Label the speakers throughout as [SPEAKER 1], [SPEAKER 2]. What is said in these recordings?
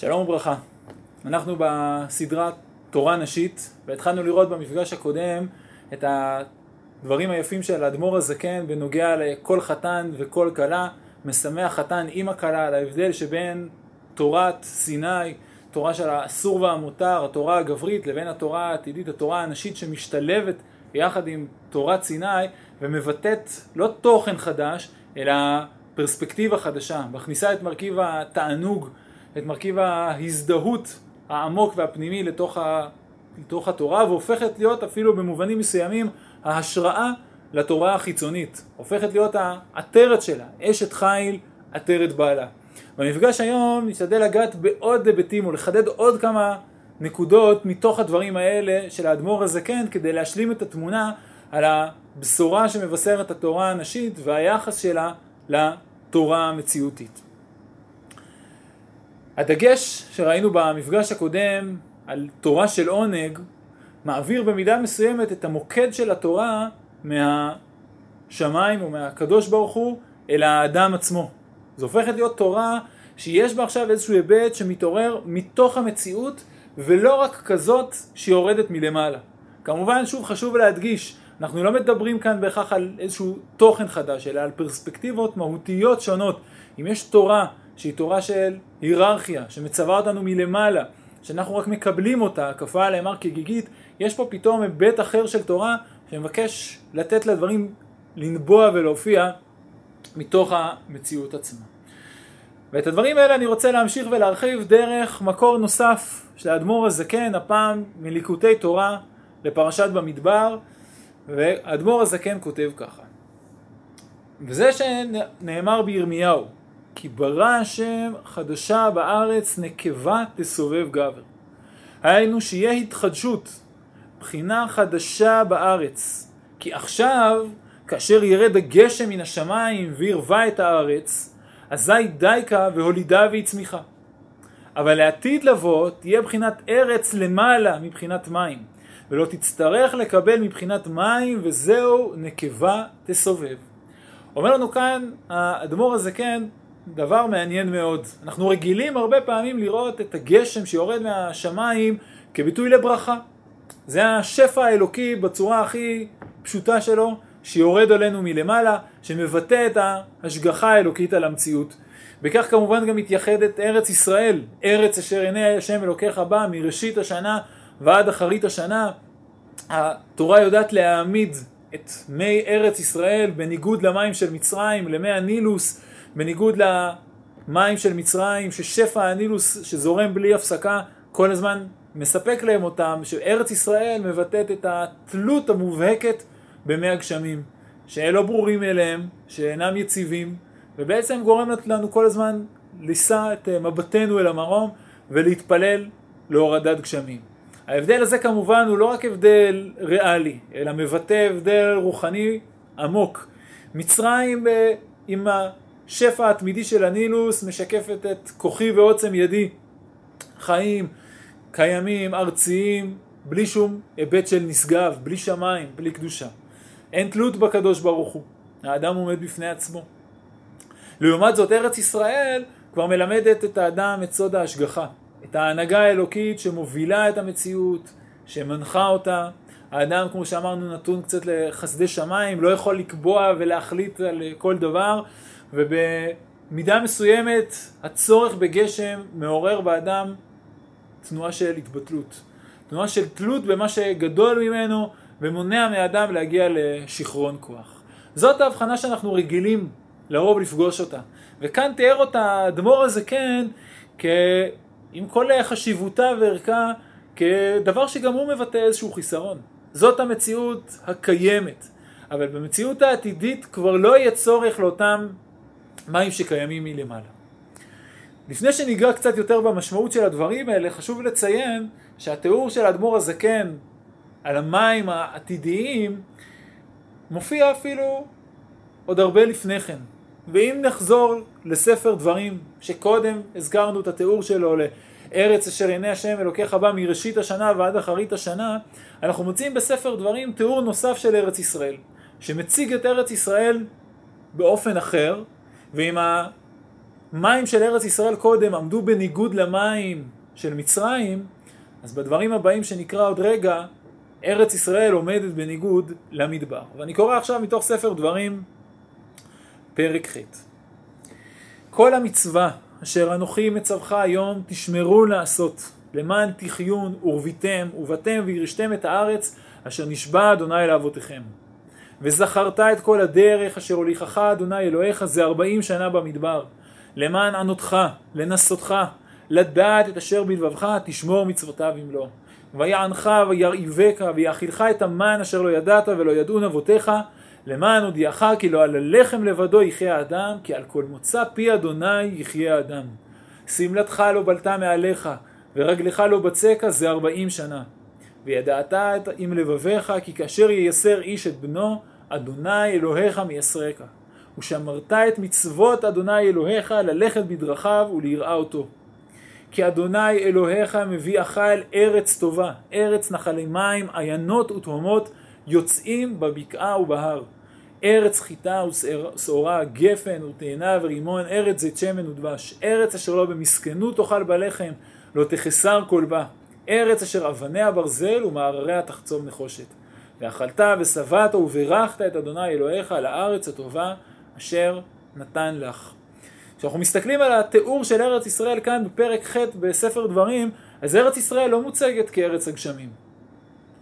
[SPEAKER 1] שלום וברכה. אנחנו בסדרת תורה נשית, והתחלנו לראות במפגש הקודם את הדברים היפים של האדמו"ר הזקן בנוגע לכל חתן וכל כלה, משמח חתן עם הכלה, על ההבדל שבין תורת סיני, תורה של האסור והמותר, התורה הגברית, לבין התורה העתידית, התורה הנשית שמשתלבת יחד עם תורת סיני ומבטאת לא תוכן חדש, אלא פרספקטיבה חדשה, מכניסה את מרכיב התענוג את מרכיב ההזדהות העמוק והפנימי לתוך, ה, לתוך התורה והופכת להיות אפילו במובנים מסוימים ההשראה לתורה החיצונית, הופכת להיות העטרת שלה, אשת חיל עטרת בעלה. במפגש היום נשתדל לגעת בעוד היבטים ולחדד עוד כמה נקודות מתוך הדברים האלה של האדמו"ר הזקן כדי להשלים את התמונה על הבשורה שמבשרת התורה הנשית והיחס שלה לתורה המציאותית. הדגש שראינו במפגש הקודם על תורה של עונג מעביר במידה מסוימת את המוקד של התורה מהשמיים או מהקדוש ברוך הוא אל האדם עצמו. זו הופכת להיות תורה שיש בה עכשיו איזשהו היבט שמתעורר מתוך המציאות ולא רק כזאת שיורדת מלמעלה. כמובן שוב חשוב להדגיש, אנחנו לא מדברים כאן בהכרח על איזשהו תוכן חדש אלא על פרספקטיבות מהותיות שונות. אם יש תורה שהיא תורה של היררכיה, שמצווה אותנו מלמעלה, שאנחנו רק מקבלים אותה, הקפה עליהם הר כגיגית, יש פה פתאום היבט אחר של תורה שמבקש לתת לדברים לנבוע ולהופיע מתוך המציאות עצמה. ואת הדברים האלה אני רוצה להמשיך ולהרחיב דרך מקור נוסף של האדמו"ר הזקן, הפעם מליקוטי תורה לפרשת במדבר, והאדמו"ר הזקן כותב ככה: וזה שנאמר בירמיהו, כי ברא השם חדשה בארץ נקבה תסובב גבר. היינו שיהיה התחדשות, בחינה חדשה בארץ. כי עכשיו, כאשר ירד הגשם מן השמיים וירווה את הארץ, אזי דייקה והולידה והצמיחה. אבל לעתיד לבוא תהיה בחינת ארץ למעלה מבחינת מים, ולא תצטרך לקבל מבחינת מים, וזהו נקבה תסובב. אומר לנו כאן האדמו"ר הזקן, דבר מעניין מאוד. אנחנו רגילים הרבה פעמים לראות את הגשם שיורד מהשמיים כביטוי לברכה. זה השפע האלוקי בצורה הכי פשוטה שלו, שיורד עלינו מלמעלה, שמבטא את ההשגחה האלוקית על המציאות. בכך כמובן גם מתייחדת ארץ ישראל, ארץ אשר עיני השם אלוקיך בא מראשית השנה ועד אחרית השנה. התורה יודעת להעמיד את מי ארץ ישראל בניגוד למים של מצרים, למי הנילוס, בניגוד למים של מצרים, ששפע הנילוס שזורם בלי הפסקה כל הזמן מספק להם אותם, שארץ ישראל מבטאת את התלות המובהקת במי הגשמים, שלא ברורים אליהם, שאינם יציבים, ובעצם גורמת לנו כל הזמן לישא את מבטנו אל המרום ולהתפלל להורדת גשמים. ההבדל הזה כמובן הוא לא רק הבדל ריאלי, אלא מבטא הבדל רוחני עמוק. מצרים אה, עם השפע התמידי של הנילוס משקפת את כוחי ועוצם ידי. חיים, קיימים, ארציים, בלי שום היבט של נשגב, בלי שמיים, בלי קדושה. אין תלות בקדוש ברוך הוא, האדם עומד בפני עצמו. לעומת זאת ארץ ישראל כבר מלמדת את האדם את סוד ההשגחה, את ההנהגה האלוקית שמובילה את המציאות, שמנחה אותה. האדם, כמו שאמרנו, נתון קצת לחסדי שמיים, לא יכול לקבוע ולהחליט על כל דבר, ובמידה מסוימת הצורך בגשם מעורר באדם תנועה של התבטלות. תנועה של תלות במה שגדול ממנו ומונע מאדם להגיע לשיכרון כוח. זאת ההבחנה שאנחנו רגילים לרוב לפגוש אותה. וכאן תיאר אותה האדמו"ר הזה כן, כ... עם כל חשיבותה וערכה, כדבר שגם הוא מבטא איזשהו חיסרון. זאת המציאות הקיימת. אבל במציאות העתידית כבר לא יהיה צורך לאותם מים שקיימים מלמעלה. לפני שניגע קצת יותר במשמעות של הדברים האלה, חשוב לציין שהתיאור של האדמו"ר הזקן על המים העתידיים מופיע אפילו עוד הרבה לפני כן. ואם נחזור לספר דברים, שקודם הזכרנו את התיאור שלו לארץ אשר עיני השם אלוקיך בא מראשית השנה ועד אחרית השנה, אנחנו מוצאים בספר דברים תיאור נוסף של ארץ ישראל, שמציג את ארץ ישראל באופן אחר, ועם מים של ארץ ישראל קודם עמדו בניגוד למים של מצרים, אז בדברים הבאים שנקרא עוד רגע, ארץ ישראל עומדת בניגוד למדבר. ואני קורא עכשיו מתוך ספר דברים, פרק ח'. כל המצווה אשר אנוכי מצווך היום תשמרו לעשות, למען תחיון ורביתם ובתם וירשתם את הארץ אשר נשבע אדוני לאבותיכם. וזכרת את כל הדרך אשר הוליכך אדוני אלוהיך זה ארבעים שנה במדבר, למען ענותך, לנסותך, לדעת את אשר בלבבך, תשמור מצוותיו במלוא. ויענך וירעיבך ויאכילך את המן אשר לא ידעת ולא ידעון אבותיך, למען הודיעך כי לא על הלחם לבדו יחיה האדם, כי על כל מוצא פי אדוני יחיה האדם. שמלתך לא בלטה מעליך, ורגלך לא בצקה זה ארבעים שנה. וידעת עם לבביך כי כאשר ייסר איש את בנו, אדוני אלוהיך מייסרך. ושמרת את מצוות אדוני אלוהיך ללכת בדרכיו וליראה אותו. כי אדוני אלוהיך מביאך אל ארץ טובה, ארץ נחלי מים, עיינות ותהומות, יוצאים בבקעה ובהר. ארץ חיטה ושעורה, גפן ותאנה ורימון, ארץ זית שמן ודבש. ארץ אשר לא במסכנות תאכל בלחם, לא תחסר כל בה. ארץ אשר אבניה ברזל ומהרריה תחצוב נחושת. ואכלת ושבעת וברכת את אדוני אלוהיך על הארץ הטובה אשר נתן לך. כשאנחנו מסתכלים על התיאור של ארץ ישראל כאן בפרק ח' בספר דברים, אז ארץ ישראל לא מוצגת כארץ הגשמים.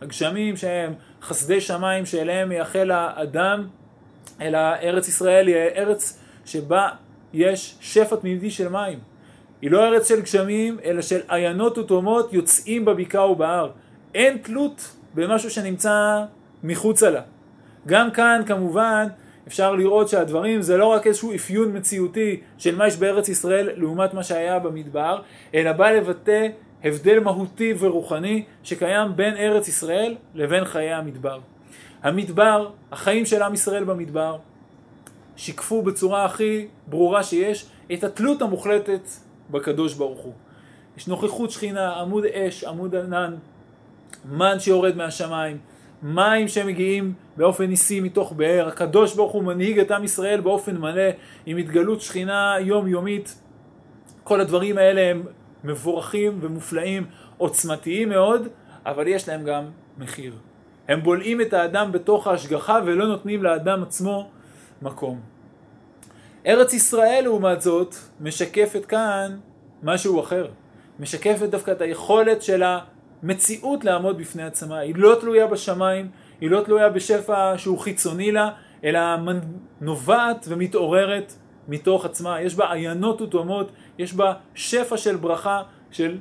[SPEAKER 1] הגשמים שהם חסדי שמיים שאליהם מייחל האדם, אלא ארץ ישראל היא ארץ שבה יש שפע תמידי של מים. היא לא ארץ של גשמים, אלא של עיינות ותומות יוצאים בבקעה ובהר. אין תלות במשהו שנמצא מחוצה לה. גם כאן כמובן אפשר לראות שהדברים זה לא רק איזשהו אפיון מציאותי של מה יש בארץ ישראל לעומת מה שהיה במדבר, אלא בא לבטא הבדל מהותי ורוחני שקיים בין ארץ ישראל לבין חיי המדבר. המדבר, החיים של עם ישראל במדבר, שיקפו בצורה הכי ברורה שיש את התלות המוחלטת בקדוש ברוך הוא. יש נוכחות שכינה, עמוד אש, עמוד ענן, מן שיורד מהשמיים, מים שמגיעים באופן ניסי מתוך באר, הקדוש ברוך הוא מנהיג את עם ישראל באופן מלא עם התגלות שכינה יומיומית. כל הדברים האלה הם מבורכים ומופלאים, עוצמתיים מאוד, אבל יש להם גם מחיר. הם בולעים את האדם בתוך ההשגחה ולא נותנים לאדם עצמו מקום. ארץ ישראל לעומת זאת משקפת כאן משהו אחר. משקפת דווקא את היכולת של המציאות לעמוד בפני עצמה. היא לא תלויה בשמיים, היא לא תלויה בשפע שהוא חיצוני לה, אלא נובעת ומתעוררת מתוך עצמה. יש בה עיינות ותאומות, יש בה שפע של ברכה, של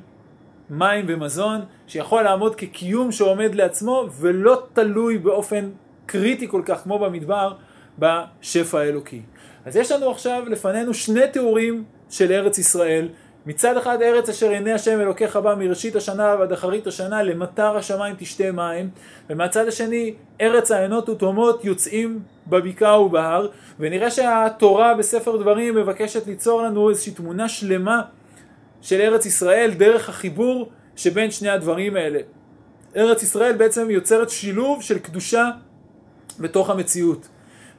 [SPEAKER 1] מים ומזון, שיכול לעמוד כקיום שעומד לעצמו ולא תלוי באופן קריטי כל כך כמו במדבר בשפע האלוקי. אז יש לנו עכשיו לפנינו שני תיאורים של ארץ ישראל. מצד אחד ארץ אשר עיני השם אלוקיך בה מראשית השנה ועד אחרית השנה למטר השמיים תשתה מים ומהצד השני ארץ העיינות ותהומות יוצאים בבקעה ובהר ונראה שהתורה בספר דברים מבקשת ליצור לנו איזושהי תמונה שלמה של ארץ ישראל דרך החיבור שבין שני הדברים האלה. ארץ ישראל בעצם יוצרת שילוב של קדושה בתוך המציאות.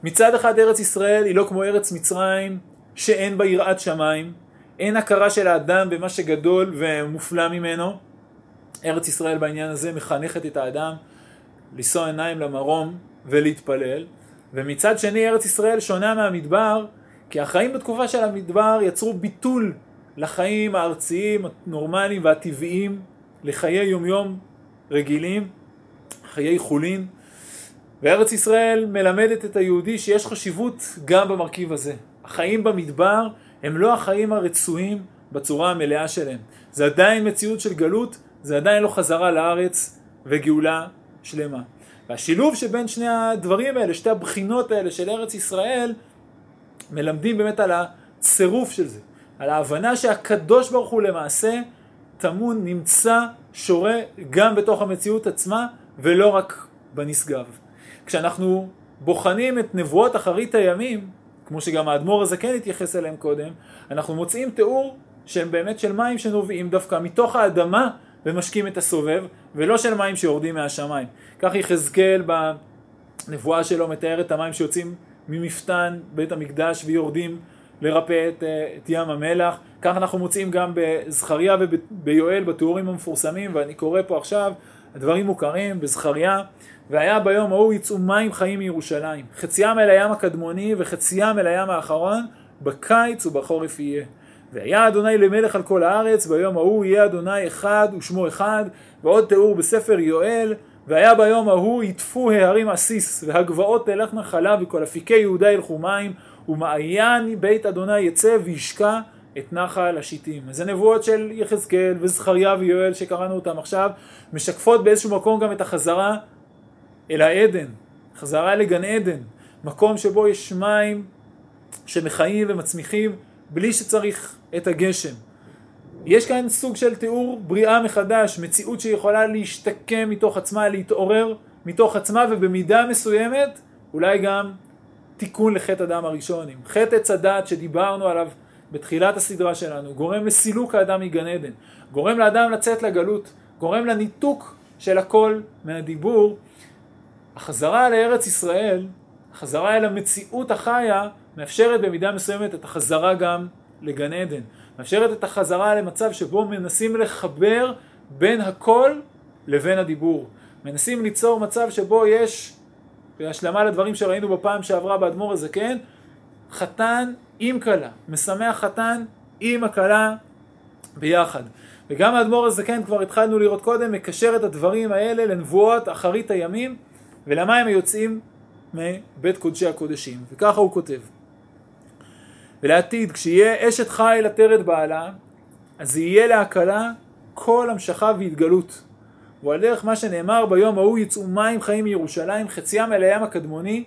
[SPEAKER 1] מצד אחד ארץ ישראל היא לא כמו ארץ מצרים שאין בה יראת שמיים, אין הכרה של האדם במה שגדול ומופלא ממנו. ארץ ישראל בעניין הזה מחנכת את האדם לשוא עיניים למרום ולהתפלל, ומצד שני ארץ ישראל שונה מהמדבר, כי החיים בתקופה של המדבר יצרו ביטול לחיים הארציים, הנורמליים והטבעיים, לחיי יומיום רגילים, חיי חולין. וארץ ישראל מלמדת את היהודי שיש חשיבות גם במרכיב הזה. החיים במדבר הם לא החיים הרצויים בצורה המלאה שלהם. זה עדיין מציאות של גלות, זה עדיין לא חזרה לארץ וגאולה שלמה. והשילוב שבין שני הדברים האלה, שתי הבחינות האלה של ארץ ישראל, מלמדים באמת על הצירוף של זה, על ההבנה שהקדוש ברוך הוא למעשה טמון, נמצא, שורה גם בתוך המציאות עצמה ולא רק בנשגב. כשאנחנו בוחנים את נבואות אחרית הימים, כמו שגם האדמו"ר הזה כן התייחס אליהם קודם, אנחנו מוצאים תיאור שהם באמת של מים שנובעים דווקא מתוך האדמה ומשקים את הסובב, ולא של מים שיורדים מהשמיים. כך יחזקאל בנבואה שלו מתאר את המים שיוצאים ממפתן בית המקדש ויורדים לרפא את, אה, את ים המלח. כך אנחנו מוצאים גם בזכריה וביואל בתיאורים המפורסמים, ואני קורא פה עכשיו, הדברים מוכרים, בזכריה, והיה ביום ההוא יצאו מים חיים מירושלים. חציים אל הים הקדמוני וחציים אל הים האחרון, בקיץ ובחורף יהיה. והיה אדוני למלך על כל הארץ, ביום ההוא יהיה אדוני אחד ושמו אחד, ועוד תיאור בספר יואל, והיה ביום ההוא יטפו ההרים עסיס, והגבעות תלכנה חלב, וכל אפיקי יהודה ילכו מים, ומעיין בית אדוני יצא וישקע את נחל השיטים. אז הנבואות של יחזקאל וזכריה ויואל שקראנו אותם עכשיו, משקפות באיזשהו מקום גם את החזרה אל העדן, חזרה לגן עדן, מקום שבו יש מים שמחיים ומצמיחים בלי שצריך את הגשם. יש כאן סוג של תיאור בריאה מחדש, מציאות שיכולה להשתקם מתוך עצמה, להתעורר מתוך עצמה ובמידה מסוימת אולי גם תיקון לחטא אדם הראשון. עם חטא עץ הדת שדיברנו עליו בתחילת הסדרה שלנו, גורם לסילוק האדם מגן עדן, גורם לאדם לצאת לגלות, גורם לניתוק של הכל מהדיבור. החזרה לארץ ישראל, החזרה אל המציאות החיה, מאפשרת במידה מסוימת את החזרה גם לגן עדן. מאפשרת את החזרה למצב שבו מנסים לחבר בין הכל לבין הדיבור. מנסים ליצור מצב שבו יש, בהשלמה לדברים שראינו בפעם שעברה באדמו"ר הזקן, חתן עם כלה, משמח חתן עם הכלה ביחד. וגם האדמו"ר הזקן כבר התחלנו לראות קודם, מקשר את הדברים האלה לנבואות אחרית הימים ולמה הם יוצאים מבית קודשי הקודשים. וככה הוא כותב. ולעתיד, כשיהיה אשת חיל עטרת בעלה, אז יהיה להקלה כל המשכה והתגלות. ועל דרך מה שנאמר ביום ההוא יצאו מים חיים מירושלים, חציים אל הים הקדמוני,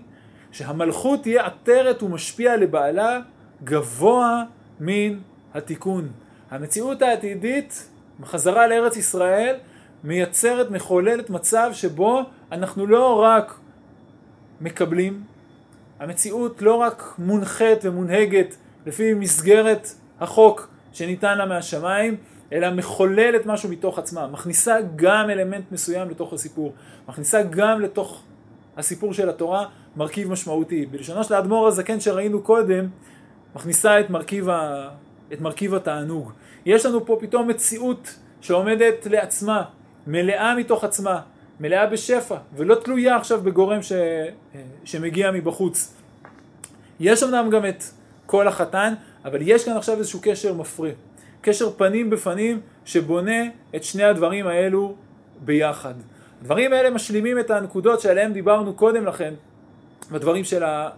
[SPEAKER 1] שהמלכות תהיה עטרת ומשפיע לבעלה גבוה מן התיקון. המציאות העתידית, בחזרה לארץ ישראל, מייצרת, מחוללת מצב שבו אנחנו לא רק מקבלים, המציאות לא רק מונחית ומונהגת לפי מסגרת החוק שניתן לה מהשמיים, אלא מחוללת משהו מתוך עצמה, מכניסה גם אלמנט מסוים לתוך הסיפור, מכניסה גם לתוך הסיפור של התורה מרכיב משמעותי. בלשונו של האדמו"ר הזקן שראינו קודם, מכניסה את מרכיב, ה... את מרכיב התענוג. יש לנו פה פתאום מציאות שעומדת לעצמה, מלאה מתוך עצמה, מלאה בשפע, ולא תלויה עכשיו בגורם ש... שמגיע מבחוץ. יש אמנם גם את כל החתן, אבל יש כאן עכשיו איזשהו קשר מפרה. קשר פנים בפנים שבונה את שני הדברים האלו ביחד. הדברים האלה משלימים את הנקודות שעליהן דיברנו קודם לכן, בדברים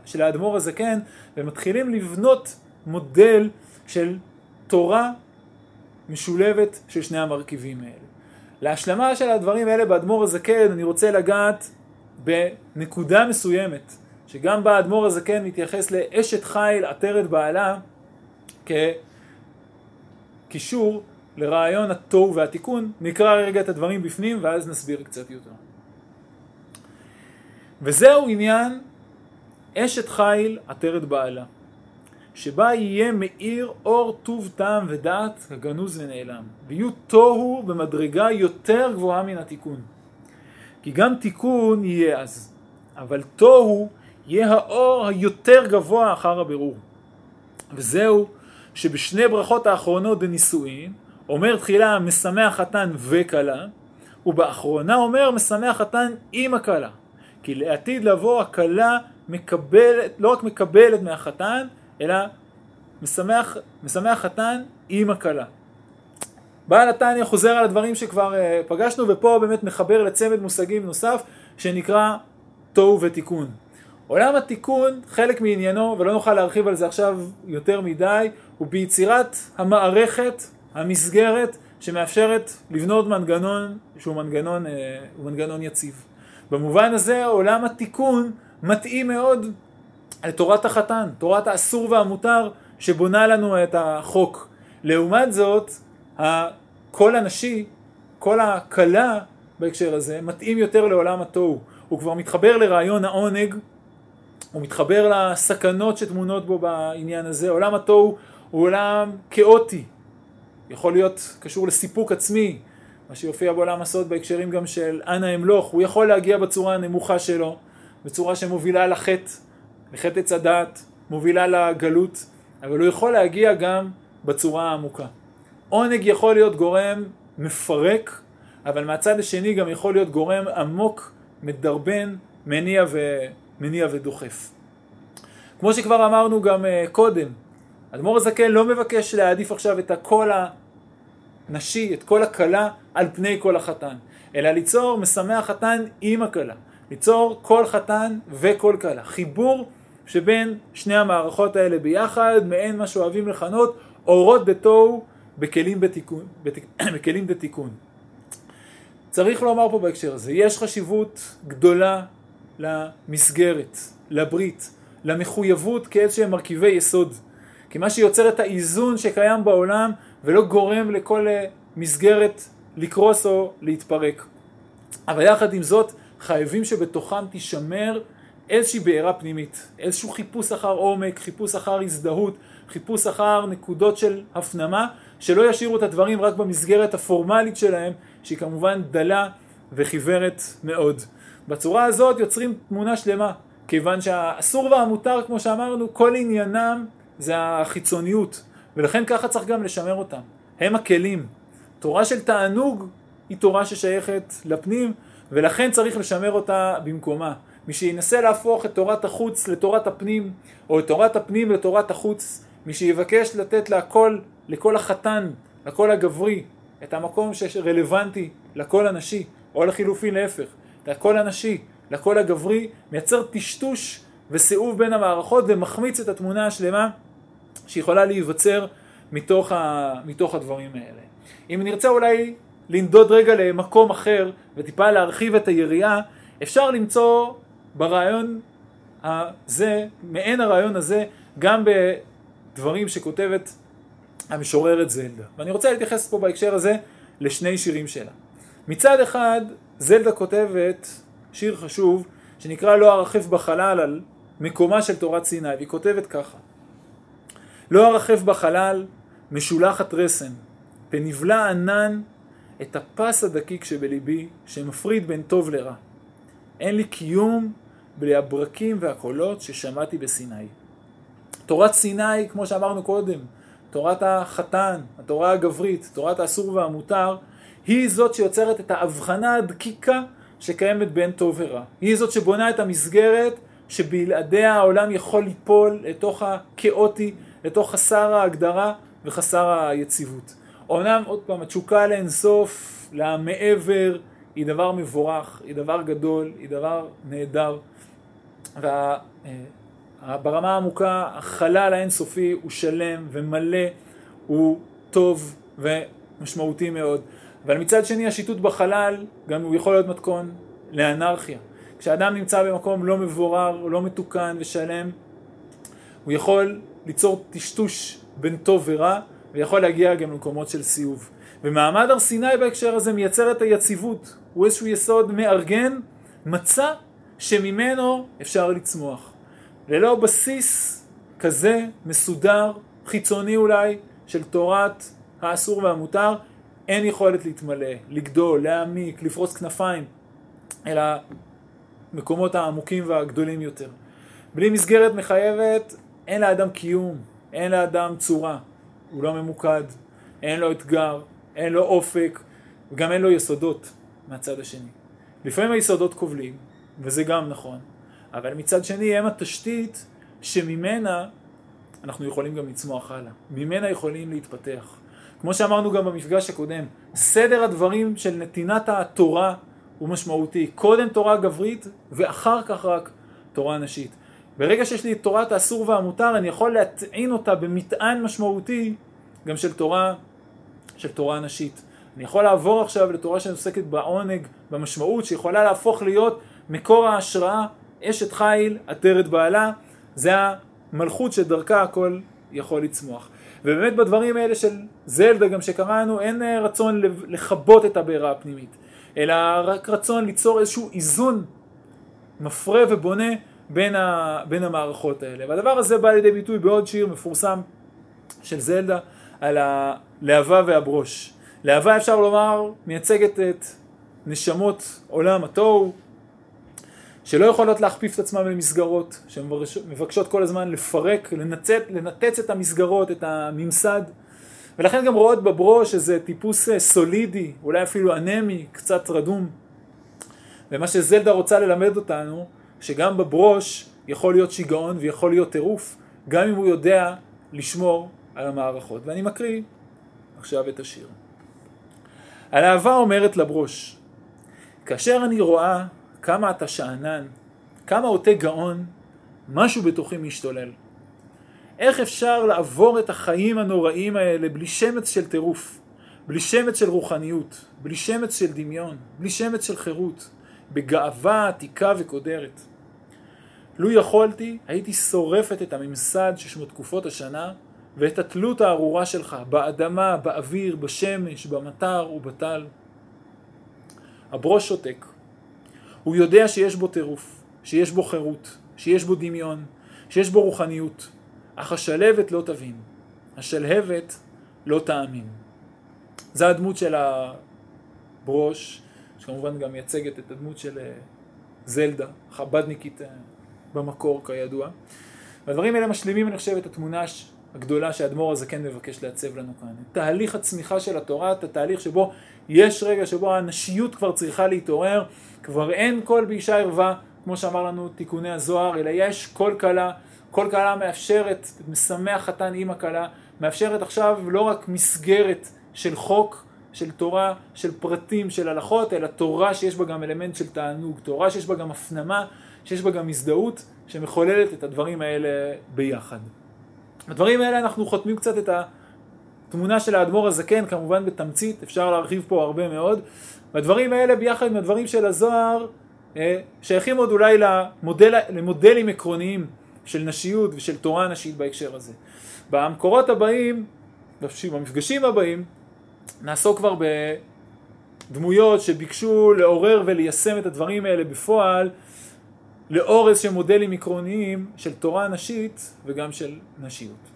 [SPEAKER 1] של האדמו"ר הזקן, ומתחילים לבנות מודל של תורה משולבת של שני המרכיבים האלה. להשלמה של הדברים האלה באדמו"ר הזקן אני רוצה לגעת בנקודה מסוימת, שגם בה האדמו"ר הזקן מתייחס לאשת חיל עטרת בעלה כקישור לרעיון התוהו והתיקון. נקרא רגע את הדברים בפנים ואז נסביר קצת יותר. וזהו עניין אשת חיל עטרת בעלה, שבה יהיה מאיר אור טוב טעם ודעת הגנוז ונעלם, ויהיו תוהו במדרגה יותר גבוהה מן התיקון. כי גם תיקון יהיה אז, אבל תוהו יהיה האור היותר גבוה אחר הבירור. וזהו שבשני ברכות האחרונות בנישואין, אומר תחילה משמח חתן וכלה, ובאחרונה אומר משמח חתן עם הכלה. כי לעתיד לבוא הכלה מקבלת, לא רק מקבלת מהחתן, אלא משמח, משמח חתן עם הכלה. בעל התניא חוזר על הדברים שכבר uh, פגשנו, ופה באמת מחבר לצמד מושגים נוסף, שנקרא תוהו ותיקון. עולם התיקון, חלק מעניינו, ולא נוכל להרחיב על זה עכשיו יותר מדי, הוא ביצירת המערכת, המסגרת, שמאפשרת לבנות מנגנון שהוא מנגנון, אה, מנגנון יציב. במובן הזה עולם התיקון מתאים מאוד לתורת החתן, תורת האסור והמותר שבונה לנו את החוק. לעומת זאת, הקול הנשי, קול הכלה בהקשר הזה, מתאים יותר לעולם התוהו. הוא כבר מתחבר לרעיון העונג, הוא מתחבר לסכנות שטמונות בו בעניין הזה. עולם התוהו הוא עולם כאוטי, יכול להיות קשור לסיפוק עצמי, מה שיופיע בעולם הסוד בהקשרים גם של אנא אמלוך, הוא יכול להגיע בצורה הנמוכה שלו, בצורה שמובילה לחטא, לחטא עץ הדעת, מובילה לגלות, אבל הוא יכול להגיע גם בצורה העמוקה. עונג יכול להיות גורם מפרק, אבל מהצד השני גם יכול להיות גורם עמוק, מדרבן, מניע, ו... מניע ודוחף. כמו שכבר אמרנו גם uh, קודם, אדמו"ר הזקן לא מבקש להעדיף עכשיו את הקול הנשי, את קול הכלה, על פני קול החתן, אלא ליצור משמח חתן עם הכלה, ליצור קול חתן וקול כלה, חיבור שבין שני המערכות האלה ביחד, מעין מה שאוהבים לכנות אורות בתוהו בכלים בתיקון. בכלים בתיקון. צריך לומר פה בהקשר הזה, יש חשיבות גדולה למסגרת, לברית, למחויבות כאיזשהם מרכיבי יסוד. כי מה שיוצר את האיזון שקיים בעולם ולא גורם לכל אה, מסגרת לקרוס או להתפרק. אבל יחד עם זאת, חייבים שבתוכם תישמר איזושהי בעירה פנימית, איזשהו חיפוש אחר עומק, חיפוש אחר הזדהות, חיפוש אחר נקודות של הפנמה, שלא ישאירו את הדברים רק במסגרת הפורמלית שלהם, שהיא כמובן דלה וחיוורת מאוד. בצורה הזאת יוצרים תמונה שלמה, כיוון שהאסור והמותר, כמו שאמרנו, כל עניינם זה החיצוניות, ולכן ככה צריך גם לשמר אותם. הם הכלים. תורה של תענוג היא תורה ששייכת לפנים, ולכן צריך לשמר אותה במקומה. מי שינסה להפוך את תורת החוץ לתורת הפנים, או את תורת הפנים לתורת החוץ, מי שיבקש לתת להכל, לכל החתן, לקול הגברי, את המקום שרלוונטי לקול הנשי, או לחילופין להפך, הקול הנשי לקול הגברי, מייצר טשטוש וסיאוב בין המערכות ומחמיץ את התמונה השלמה שיכולה להיווצר מתוך, ה, מתוך הדברים האלה. אם נרצה אולי לנדוד רגע למקום אחר וטיפה להרחיב את היריעה, אפשר למצוא ברעיון הזה, מעין הרעיון הזה, גם בדברים שכותבת המשוררת זלדה. ואני רוצה להתייחס פה בהקשר הזה לשני שירים שלה. מצד אחד, זלדה כותבת שיר חשוב שנקרא לא ארחף בחלל על מקומה של תורת סיני, והיא כותבת ככה: לא ארחף בחלל משולחת רסן, ונבלע ענן את הפס הדקיק שבליבי, שמפריד בין טוב לרע. אין לי קיום בלי הברקים והקולות ששמעתי בסיני. תורת סיני, כמו שאמרנו קודם, תורת החתן, התורה הגברית, תורת האסור והמותר, היא זאת שיוצרת את ההבחנה הדקיקה שקיימת בין טוב ורע. היא זאת שבונה את המסגרת שבלעדיה העולם יכול ליפול לתוך הכאוטי, לתוך חסר ההגדרה וחסר היציבות. אומנם, עוד פעם, התשוקה לאינסוף, למעבר, היא דבר מבורך, היא דבר גדול, היא דבר נהדר. וברמה העמוקה, החלל האינסופי הוא שלם ומלא, הוא טוב ומשמעותי מאוד. אבל מצד שני השיטוט בחלל גם הוא יכול להיות מתכון לאנרכיה. כשאדם נמצא במקום לא מבורר, לא מתוקן ושלם, הוא יכול ליצור טשטוש בין טוב ורע, ויכול להגיע גם למקומות של סיוב. ומעמד הר סיני בהקשר הזה מייצר את היציבות, הוא איזשהו יסוד מארגן, מצע שממנו אפשר לצמוח. ללא בסיס כזה מסודר, חיצוני אולי, של תורת האסור והמותר, אין יכולת להתמלא, לגדול, להעמיק, לפרוס כנפיים אל המקומות העמוקים והגדולים יותר. בלי מסגרת מחייבת, אין לאדם קיום, אין לאדם צורה, הוא לא ממוקד, אין לו אתגר, אין לו אופק, וגם אין לו יסודות מהצד השני. לפעמים היסודות כובלים, וזה גם נכון, אבל מצד שני הם התשתית שממנה אנחנו יכולים גם לצמוח הלאה, ממנה יכולים להתפתח. כמו שאמרנו גם במפגש הקודם, סדר הדברים של נתינת התורה הוא משמעותי. קודם תורה גברית ואחר כך רק תורה נשית. ברגע שיש לי את תורת האסור והמותר, אני יכול להטעין אותה במטען משמעותי גם של תורה, של תורה נשית. אני יכול לעבור עכשיו לתורה שעוסקת בעונג, במשמעות, שיכולה להפוך להיות מקור ההשראה, אשת חיל, עטרת בעלה, זה המלכות שדרכה הכל יכול לצמוח. ובאמת בדברים האלה של זלדה גם שקראנו, אין אה, רצון לכבות את הבעירה הפנימית, אלא רק רצון ליצור איזשהו איזון מפרה ובונה בין, ה, בין המערכות האלה. והדבר הזה בא לידי ביטוי בעוד שיר מפורסם של זלדה על הלהבה והברוש. להבה אפשר לומר מייצגת את נשמות עולם התוהו, שלא יכולות להכפיף את עצמן למסגרות, שמבקשות כל הזמן לפרק, לנצת, לנתץ את המסגרות, את הממסד, ולכן גם רואות בברוש איזה טיפוס אה, סולידי, אולי אפילו אנמי, קצת רדום. ומה שזלדה רוצה ללמד אותנו, שגם בברוש יכול להיות שיגעון ויכול להיות טירוף, גם אם הוא יודע לשמור על המערכות. ואני מקריא עכשיו את השיר. הלהבה אומרת לברוש, כאשר אני רואה כמה אתה שאנן, כמה עוטה גאון, משהו בתוכי משתולל. איך אפשר לעבור את החיים הנוראים האלה בלי שמץ של טירוף, בלי שמץ של רוחניות, בלי שמץ של דמיון, בלי שמץ של חירות, בגאווה עתיקה וקודרת. לו יכולתי, הייתי שורפת את הממסד ששמו תקופות השנה ואת התלות הארורה שלך באדמה, באוויר, בשמש, במטר ובטל. הברוש שותק. הוא יודע שיש בו טירוף, שיש בו חירות, שיש בו דמיון, שיש בו רוחניות, אך השלהבת לא תבין, השלהבת לא תאמין. זו הדמות של הברוש, שכמובן גם מייצגת את הדמות של אה, זלדה, חבדניקית אה, במקור כידוע. והדברים האלה משלימים, אני חושב, את התמונה הגדולה שהאדמו"ר הזה כן מבקש לעצב לנו כאן. תהליך הצמיחה של התורה, את התהליך שבו יש רגע שבו הנשיות כבר צריכה להתעורר, כבר אין קול באישה ערווה, כמו שאמר לנו תיקוני הזוהר, אלא יש קול כלה, קול כלה מאפשרת, משמח חתן עם הכלה, מאפשרת עכשיו לא רק מסגרת של חוק, של תורה, של פרטים, של הלכות, אלא תורה שיש בה גם אלמנט של תענוג, תורה שיש בה גם הפנמה, שיש בה גם הזדהות, שמחוללת את הדברים האלה ביחד. הדברים האלה אנחנו חותמים קצת את התמונה של האדמו"ר הזקן, כמובן בתמצית, אפשר להרחיב פה הרבה מאוד. והדברים האלה ביחד עם הדברים של הזוהר, אה, שייכים עוד אולי למודל, למודלים עקרוניים של נשיות ושל תורה נשית בהקשר הזה. במקורות הבאים, במפגשים הבאים, נעסוק כבר בדמויות שביקשו לעורר וליישם את הדברים האלה בפועל לאור איזשהם מודלים עקרוניים של תורה נשית וגם של נשיות.